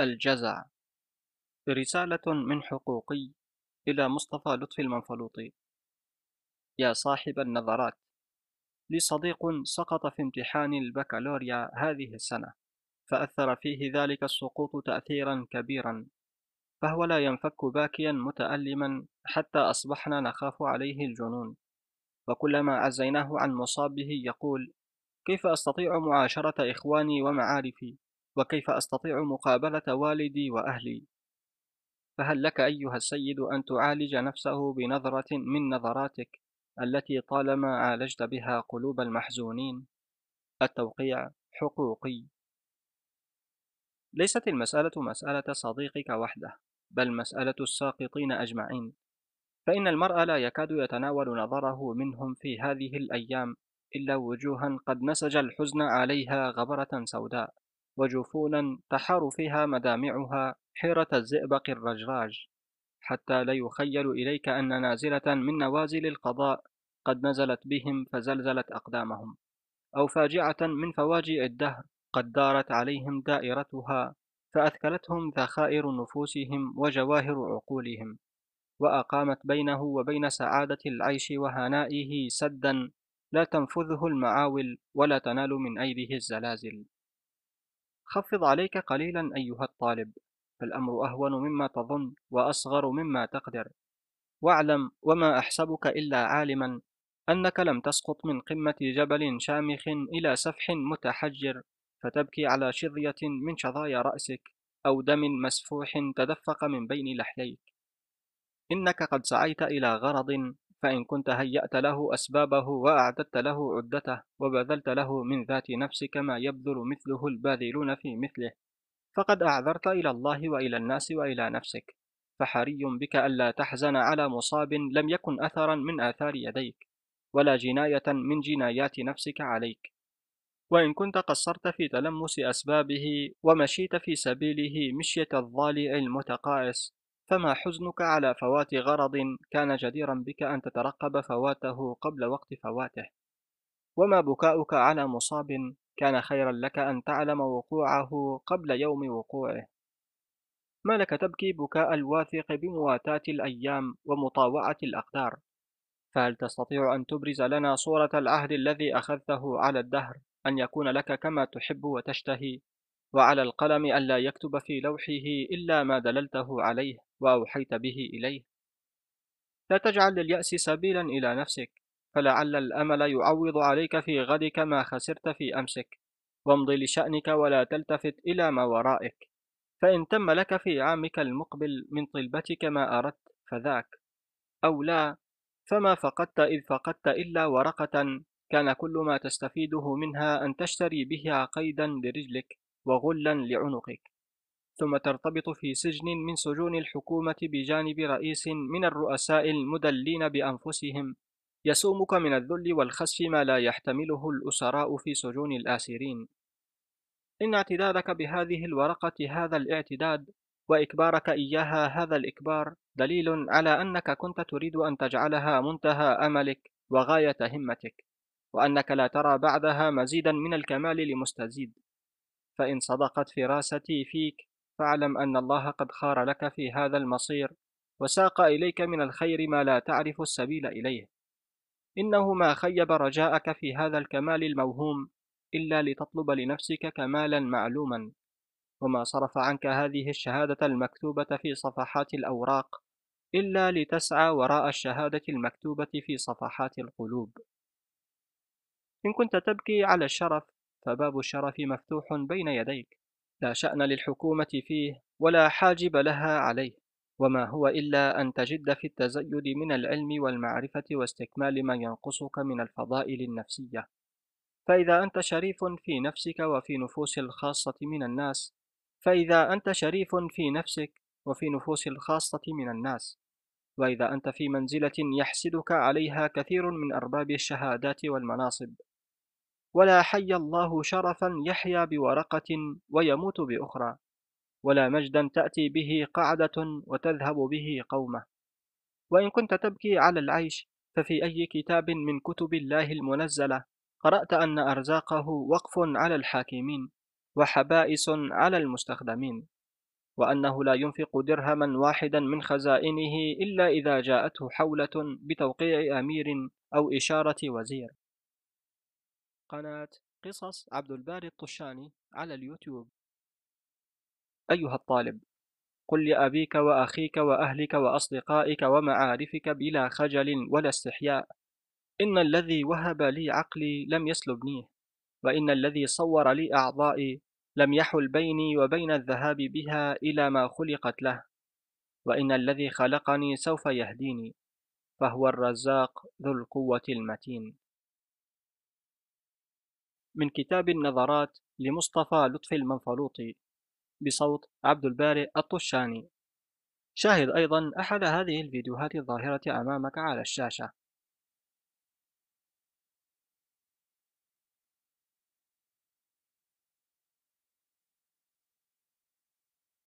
الجزع. رسالة من حقوقي إلى مصطفى لطفي المنفلوطي. يا صاحب النظرات لي صديق سقط في امتحان البكالوريا هذه السنة فأثر فيه ذلك السقوط تأثيرا كبيرا فهو لا ينفك باكيا متألما حتى أصبحنا نخاف عليه الجنون. وكلما عزيناه عن مصابه يقول كيف أستطيع معاشرة إخواني ومعارفي؟ وكيف أستطيع مقابلة والدي وأهلي؟ فهل لك أيها السيد أن تعالج نفسه بنظرة من نظراتك التي طالما عالجت بها قلوب المحزونين؟ التوقيع حقوقي. ليست المسألة مسألة صديقك وحده بل مسألة الساقطين أجمعين. فإن المرء لا يكاد يتناول نظره منهم في هذه الأيام إلا وجوها قد نسج الحزن عليها غبرة سوداء. وجفونا تحار فيها مدامعها حيرة الزئبق الرجراج حتى لا يخيل إليك أن نازلة من نوازل القضاء قد نزلت بهم فزلزلت أقدامهم أو فاجعة من فواجع الدهر قد دارت عليهم دائرتها فأثكلتهم ذخائر نفوسهم وجواهر عقولهم وأقامت بينه وبين سعادة العيش وهنائه سدا لا تنفذه المعاول ولا تنال من أيده الزلازل. خفض عليك قليلا أيها الطالب فالأمر أهون مما تظن وأصغر مما تقدر. واعلم وما أحسبك إلا عالما أنك لم تسقط من قمة جبل شامخ إلى سفح متحجر فتبكي على شظية من شظايا رأسك أو دم مسفوح تدفق من بين لحييك. إنك قد سعيت إلى غرض فإن كنت هيأت له أسبابه وأعددت له عدته وبذلت له من ذات نفسك ما يبذل مثله الباذلون في مثله فقد أعذرت إلى الله وإلى الناس وإلى نفسك فحري بك ألا تحزن على مصاب لم يكن أثرا من آثار يديك ولا جناية من جنايات نفسك عليك. وإن كنت قصرت في تلمس أسبابه ومشيت في سبيله مشية الضالع المتقاعس فما حزنك على فوات غرض كان جديرا بك أن تترقب فواته قبل وقت فواته؟ وما بكاؤك على مصاب كان خيرا لك أن تعلم وقوعه قبل يوم وقوعه؟ ما لك تبكي بكاء الواثق بمواتاة الأيام ومطاوعة الأقدار؟ فهل تستطيع أن تبرز لنا صورة العهد الذي أخذته على الدهر أن يكون لك كما تحب وتشتهي؟ وعلى القلم ألا يكتب في لوحه إلا ما دللته عليه؟ وأوحيت به إليه. لا تجعل لليأس سبيلا إلى نفسك فلعل الأمل يعوض عليك في غدك ما خسرت في أمسك. وامض لشأنك ولا تلتفت إلى ما ورائك. فإن تم لك في عامك المقبل من طلبتك ما أردت فذاك. أو لا فما فقدت إذ فقدت إلا ورقة كان كل ما تستفيده منها أن تشتري بها قيدا لرجلك وغلا لعنقك. ثم ترتبط في سجن من سجون الحكومة بجانب رئيس من الرؤساء المدلين بأنفسهم. يسومك من الذل والخسف ما لا يحتمله الأسراء في سجون الآسرين. إن اعتدادك بهذه الورقة هذا الاعتداد وإكبارك إياها هذا الإكبار دليل على أنك كنت تريد أن تجعلها منتهى أملك وغاية همتك وأنك لا ترى بعدها مزيدا من الكمال لمستزيد. فإن صدقت فراستي فيك فاعلم أن الله قد خار لك في هذا المصير وساق إليك من الخير ما لا تعرف السبيل إليه. إنه ما خيب رجاءك في هذا الكمال الموهوم إلا لتطلب لنفسك كمالا معلوما. وما صرف عنك هذه الشهادة المكتوبة في صفحات الأوراق إلا لتسعى وراء الشهادة المكتوبة في صفحات القلوب. إن كنت تبكي على الشرف فباب الشرف مفتوح بين يديك. لا شأن للحكومة فيه ولا حاجب لها عليه وما هو إلا أن تجد في التزيد من العلم والمعرفة واستكمال ما ينقصك من الفضائل النفسية. فإذا أنت شريف في نفسك وفي نفوس الخاصة من الناس فإذا أنت شريف في نفسك وفي نفوس الخاصة من الناس وإذا أنت في منزلة يحسدك عليها كثير من أرباب الشهادات والمناصب. ولا حي الله شرفا يحيا بورقة ويموت بأخرى ولا مجدا تأتي به قعدة وتذهب به قومة. وإن كنت تبكي على العيش ففي أي كتاب من كتب الله المنزلة قرأت أن أرزاقه وقف على الحاكمين وحبائس على المستخدمين وأنه لا ينفق درهما واحدا من خزائنه إلا إذا جاءته حولة بتوقيع أمير أو إشارة وزير. قناة قصص عبد الباري الطشاني على اليوتيوب. أيها الطالب قل لأبيك وأخيك وأهلك وأصدقائك ومعارفك بلا خجل ولا استحياء. إن الذي وهب لي عقلي لم يسلبنيه وإن الذي صور لي أعضائي لم يحل بيني وبين الذهاب بها إلى ما خلقت له. وإن الذي خلقني سوف يهديني فهو الرزاق ذو القوة المتين. من كتاب النظرات لمصطفى لطفي المنفلوطي بصوت عبد البارئ الطشاني. شاهد أيضا أحد هذه الفيديوهات الظاهرة أمامك على الشاشة.